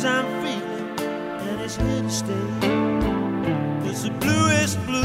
'Cause I'm feeling, and it's here to stay. Cause the bluest blue.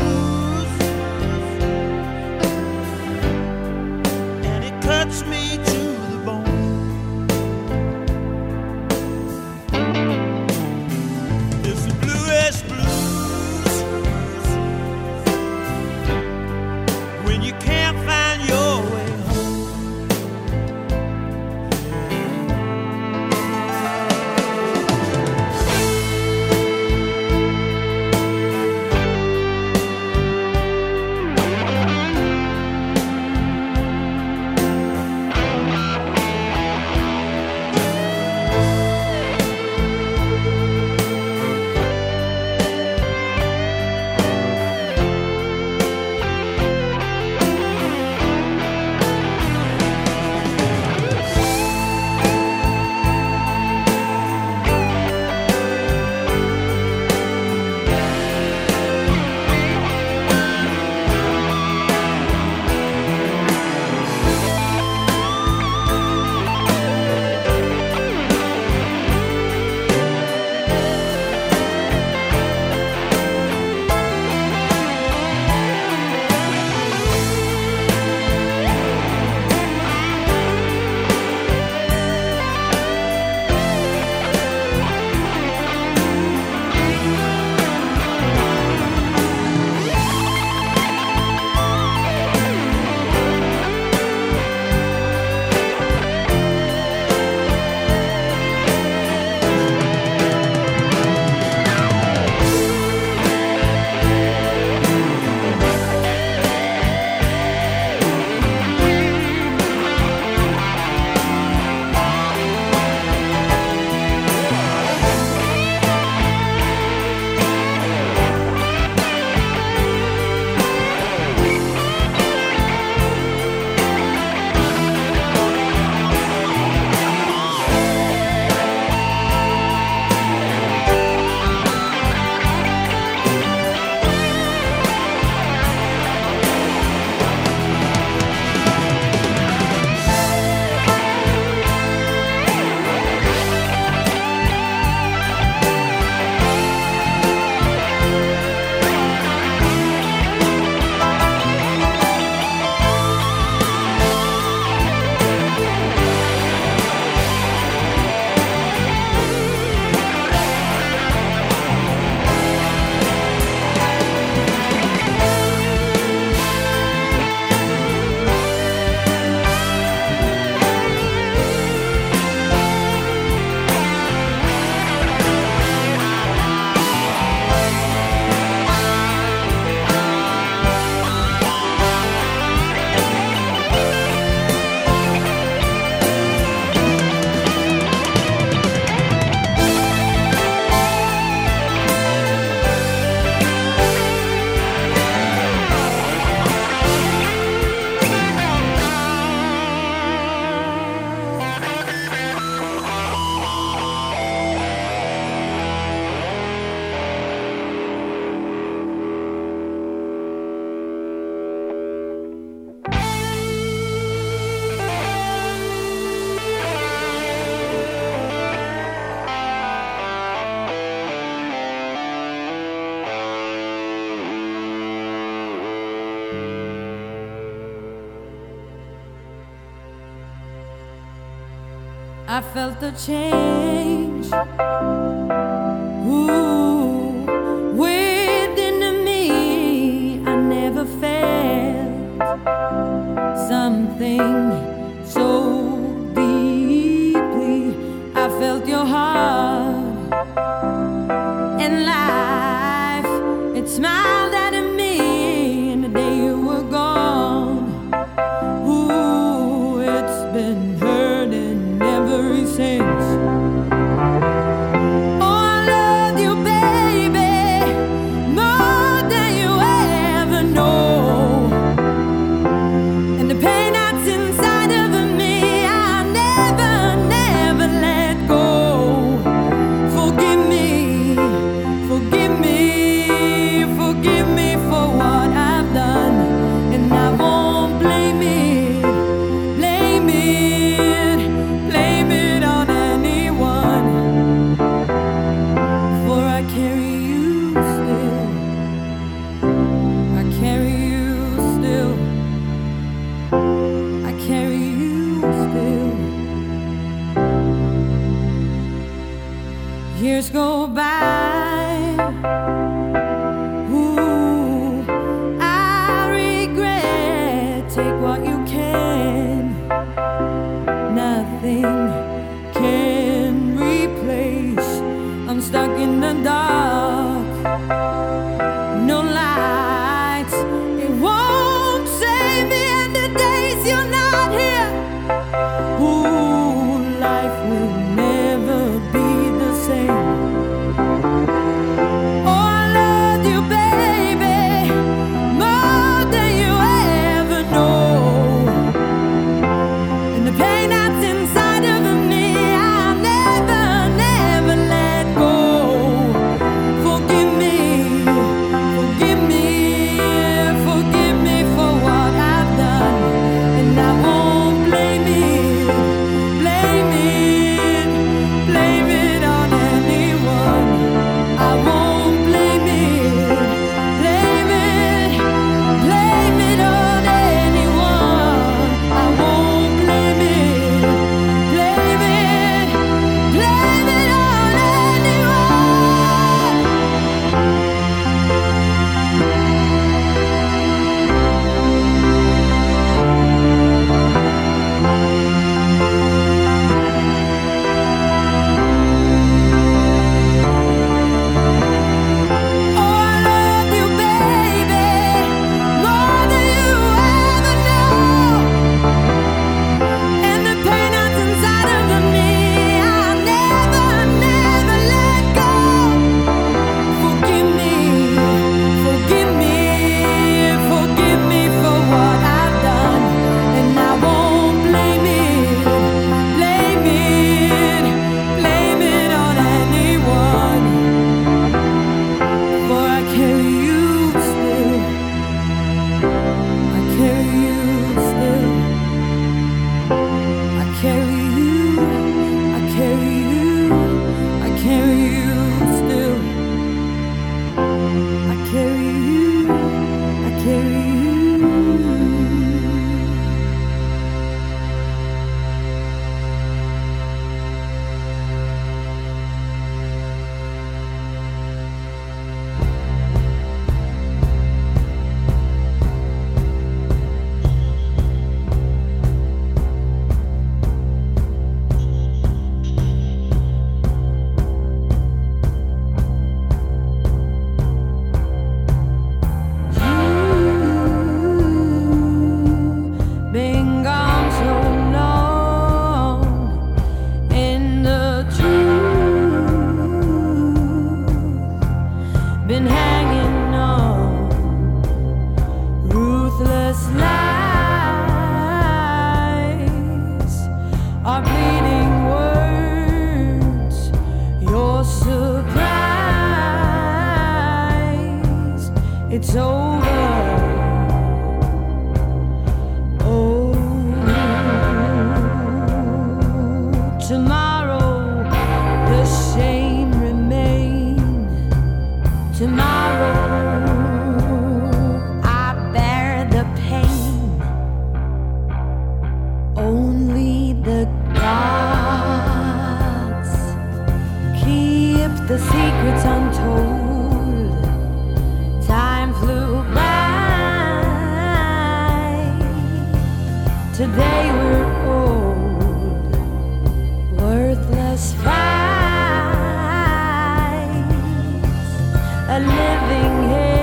I felt the change. No lights, living hell,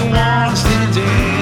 wants today.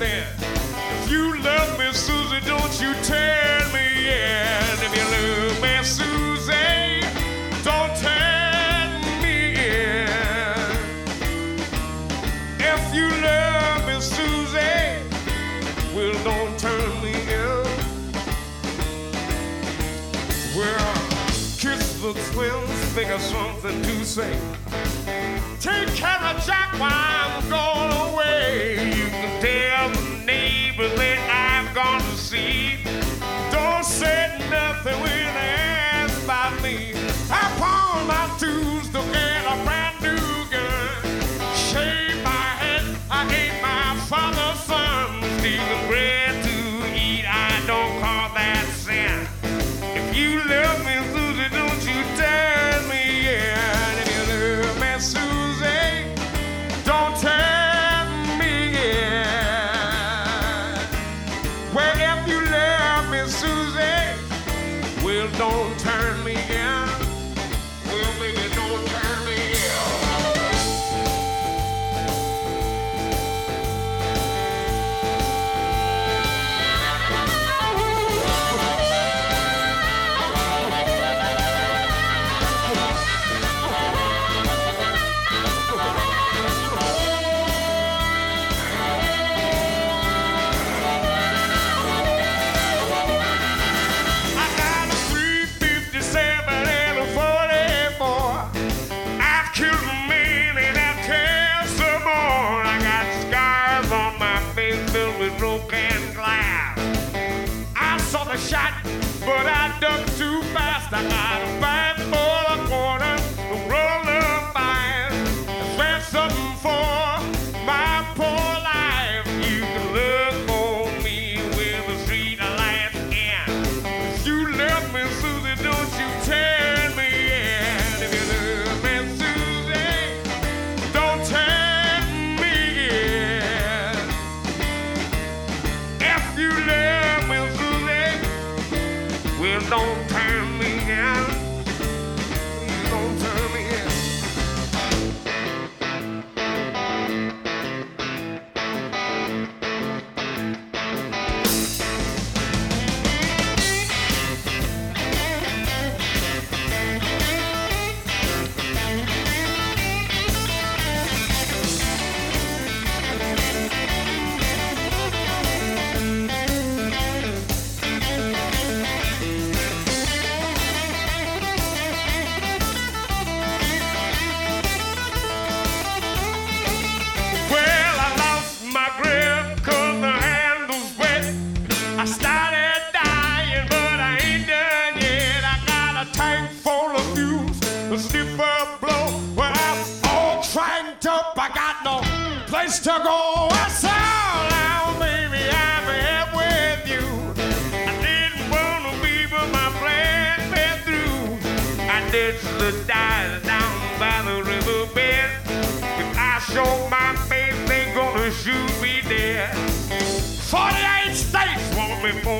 then. If you love me, Susie, don't you turn me in. If you love me, Susie, don't turn me in. If you love me, Susie, well, don't turn me in. Well, kiss the twins, think of something to say. Take care of Jack while I'm gone away. nothing when they ask about me. I pawned my two I ducked too fast. I, I place to go. That's all now, baby, I'm here with you. I didn't want to be, but my plan fell through. I just looked down by the riverbed. If I show my face, they're gonna shoot me dead. 48 states want me for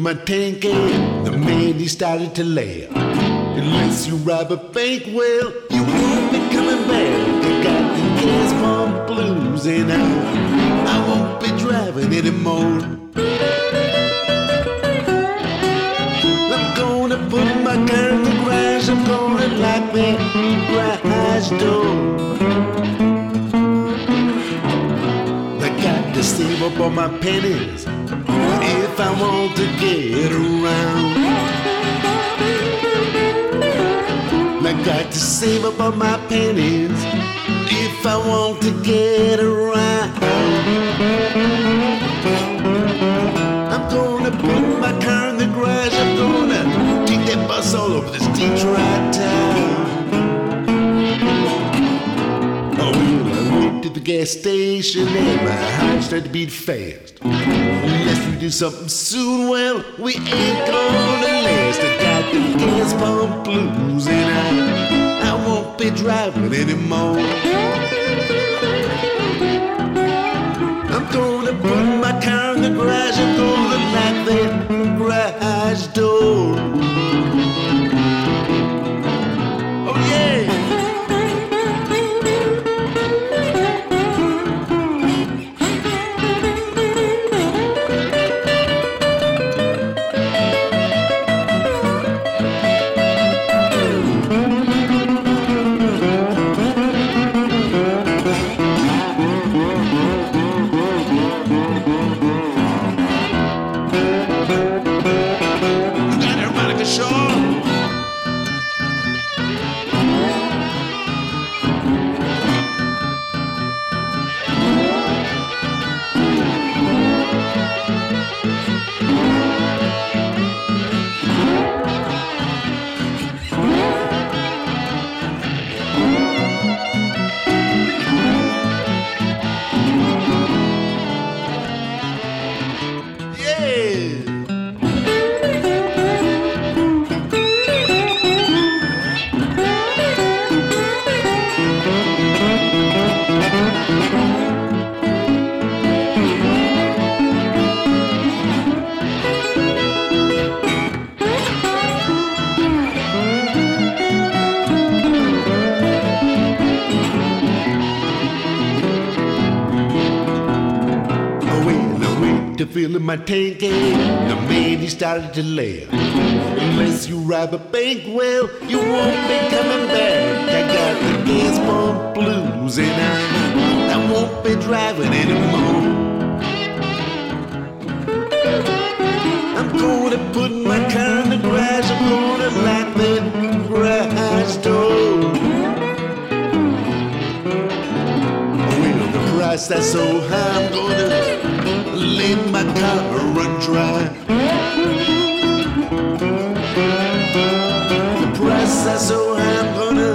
my tank and the man he started to laugh. Unless you rob a bank, well, you won't be coming back. They got the gas pump blues, and I, I won't be driving anymore. I'm gonna put my car in the garage, I'm gonna lock that garage door. I got to save up all my pennies if I want to get around. I got to save up all my pennies if I want to get around. I'm gonna put my car in the garage. I'm gonna take that bus all over this Detroit town. Oh, I went to the gas station and my heart started to beat fast. Do something soon, well, we ain't gonna last. I got the gas pump blues and I, I won't be driving anymore. I'm gonna put my car in the garage. I'm gonna lock that garage door. My tank and the man he started to laugh. Unless you rob a bank, well, you won't be coming back. I got the gas pump blues and I, I won't be driving anymore. I'm gonna put my car in the garage. I'm gonna lock that garage door. Price that's so high, I'm gonna run dry. The price that's so gonna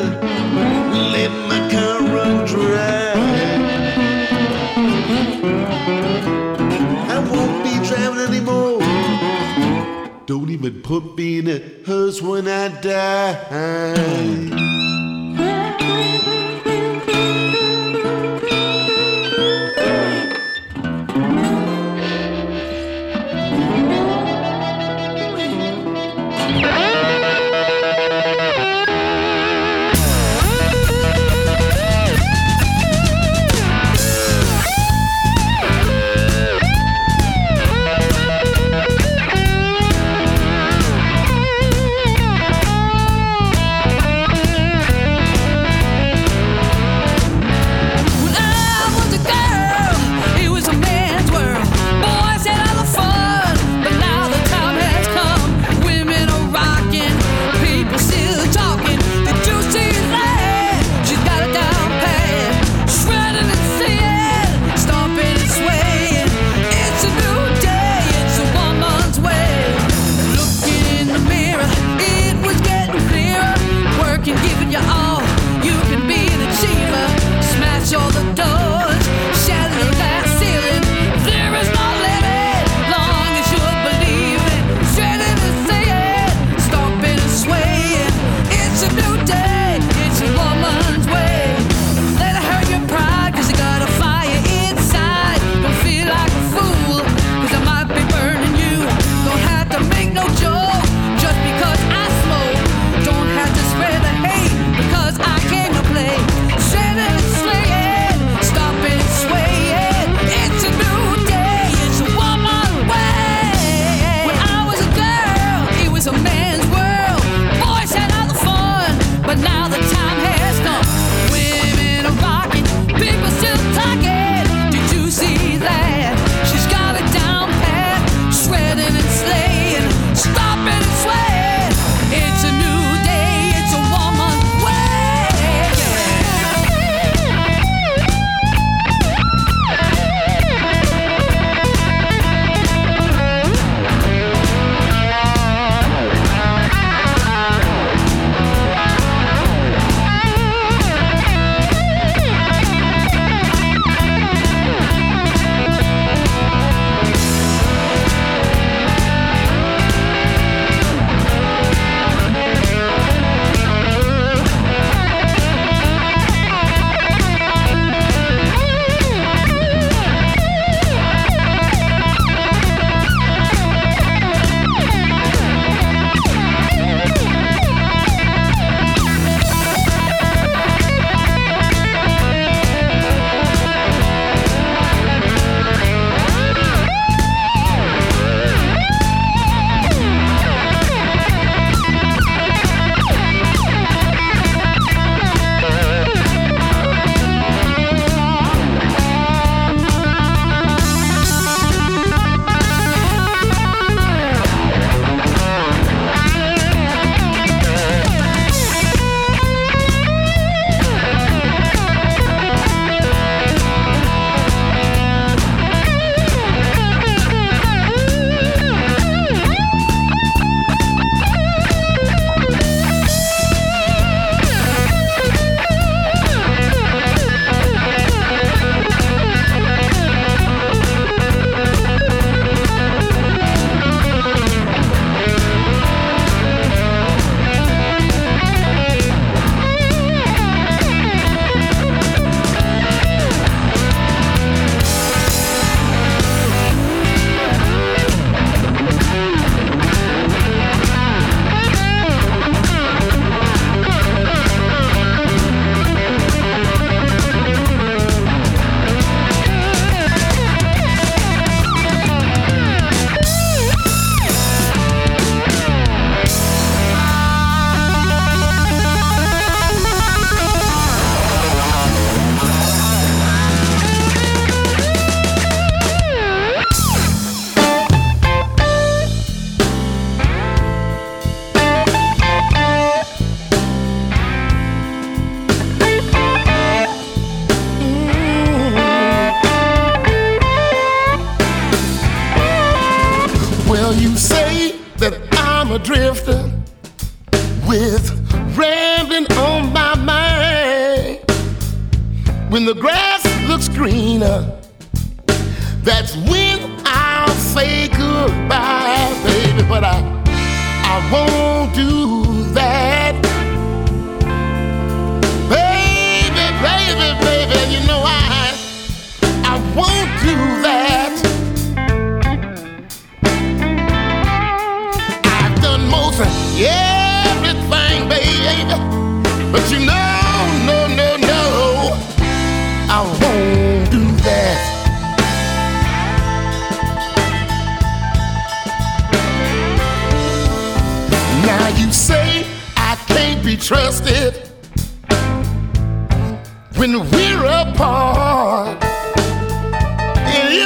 let my car run dry. I won't be driving anymore. Don't even put me in a hearse when I die.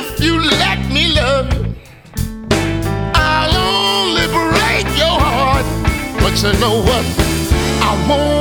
if you let me love you, I'll only break your heart. But you know what? I won't.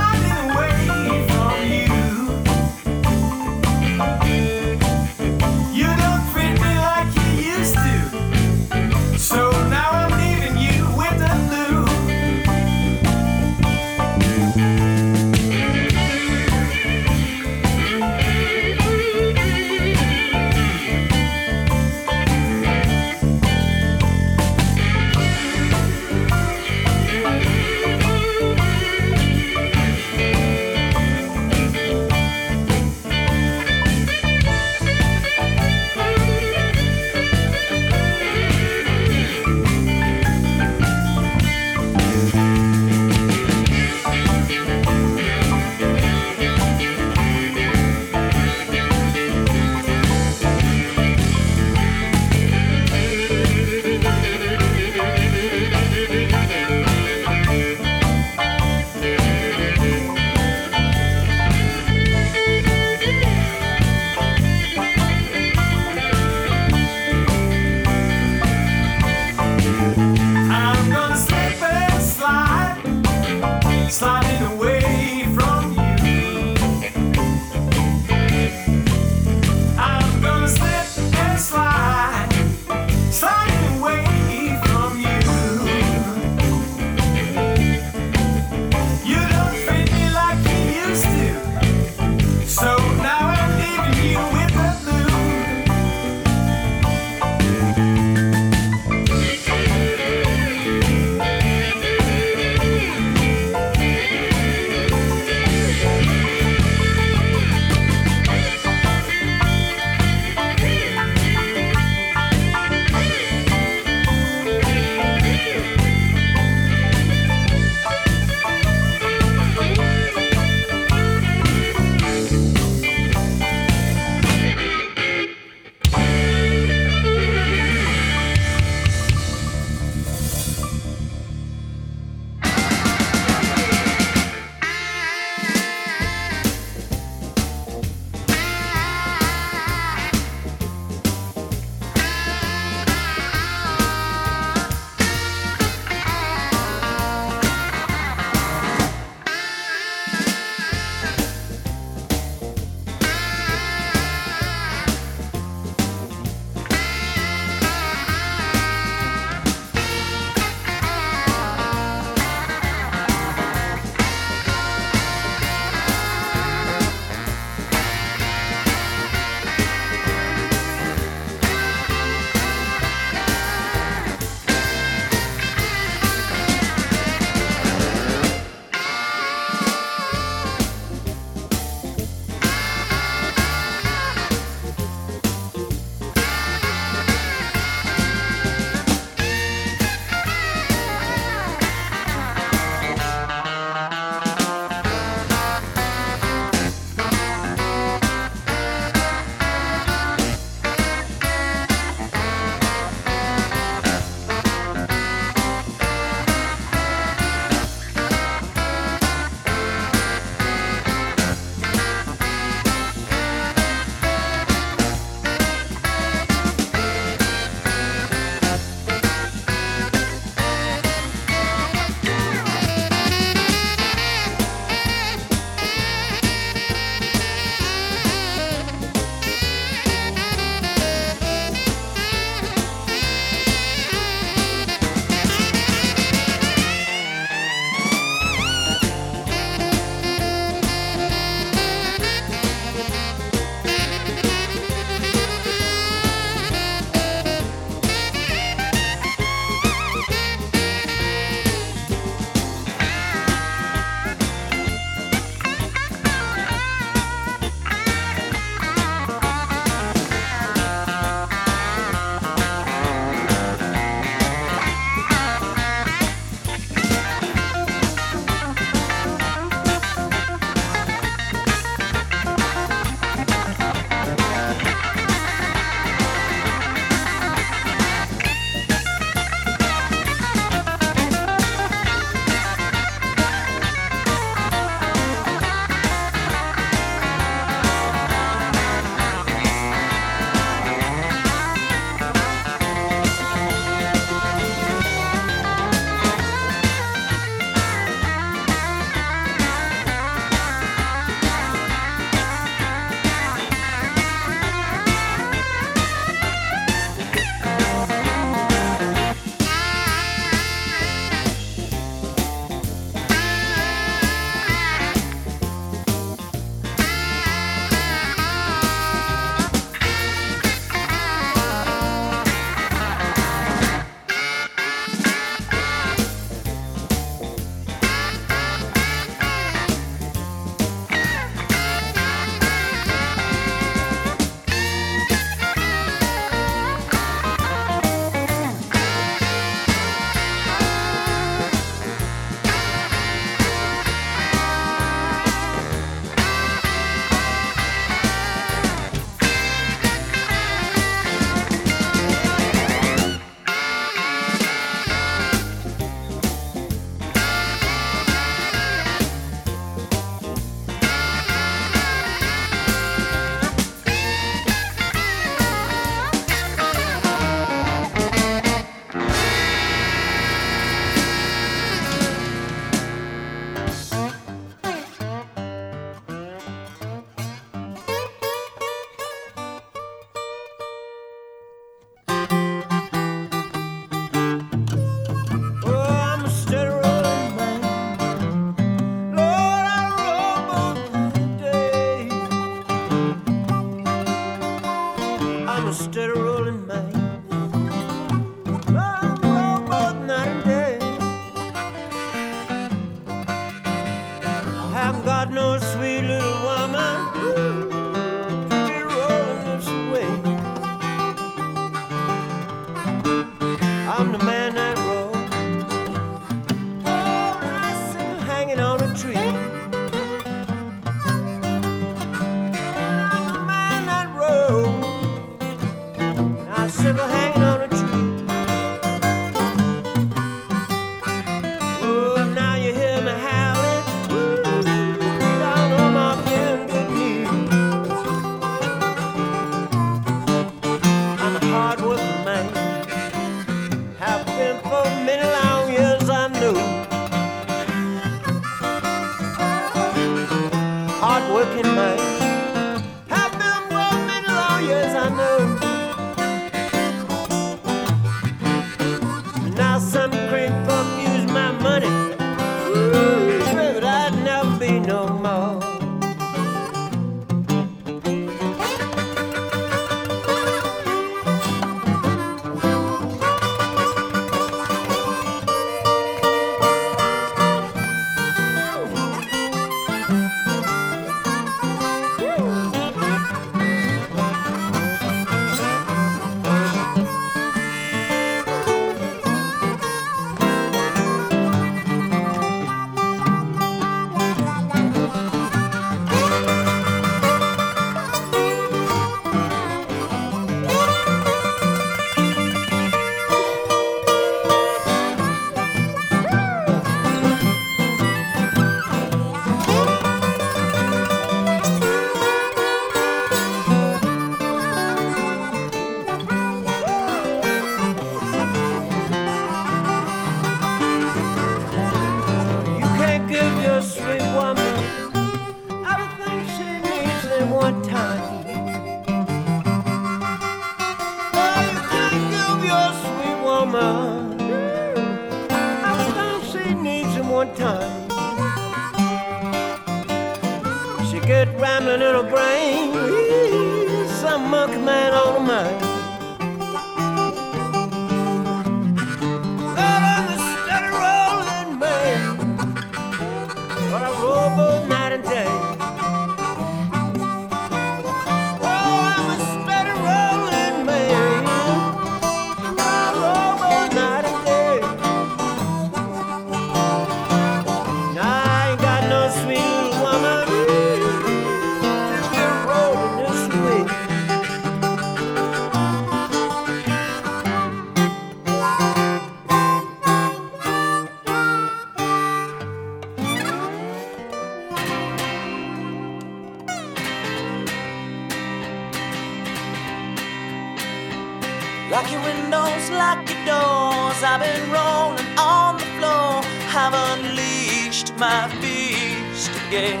again.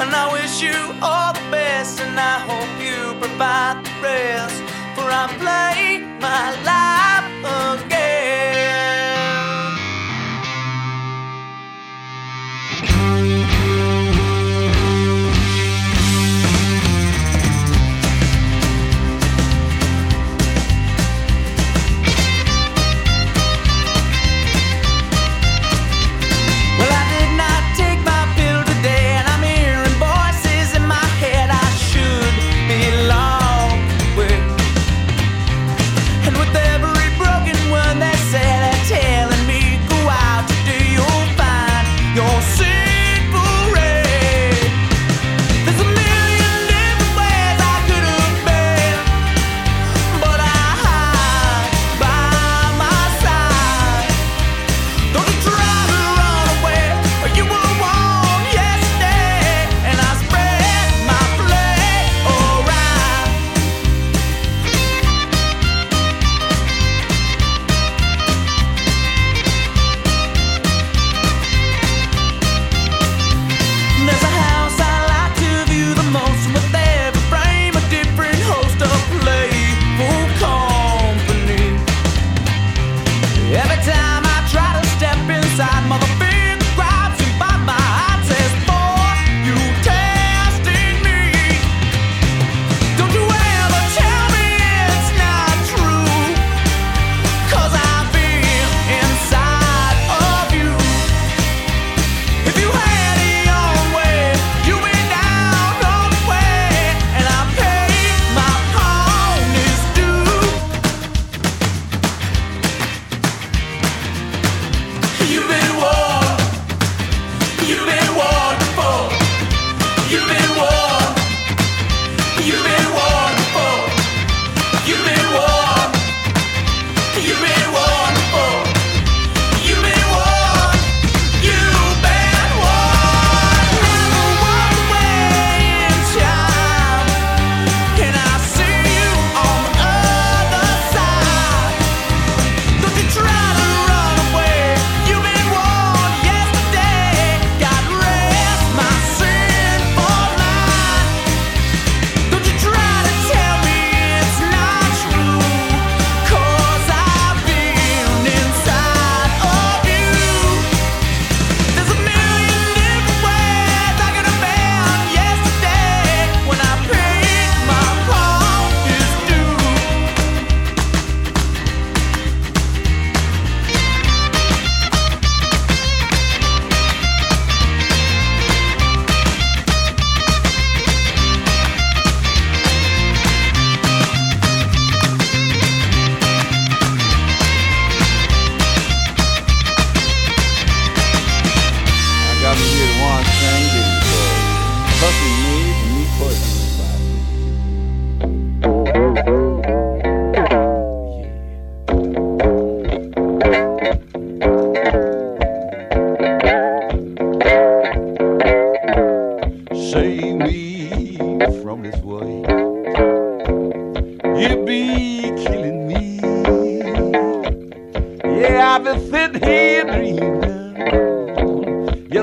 And I wish you all the best, and I hope you provide the rest. For I'm playing my life again.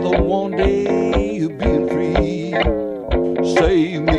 together one day, you'll be free. Save me.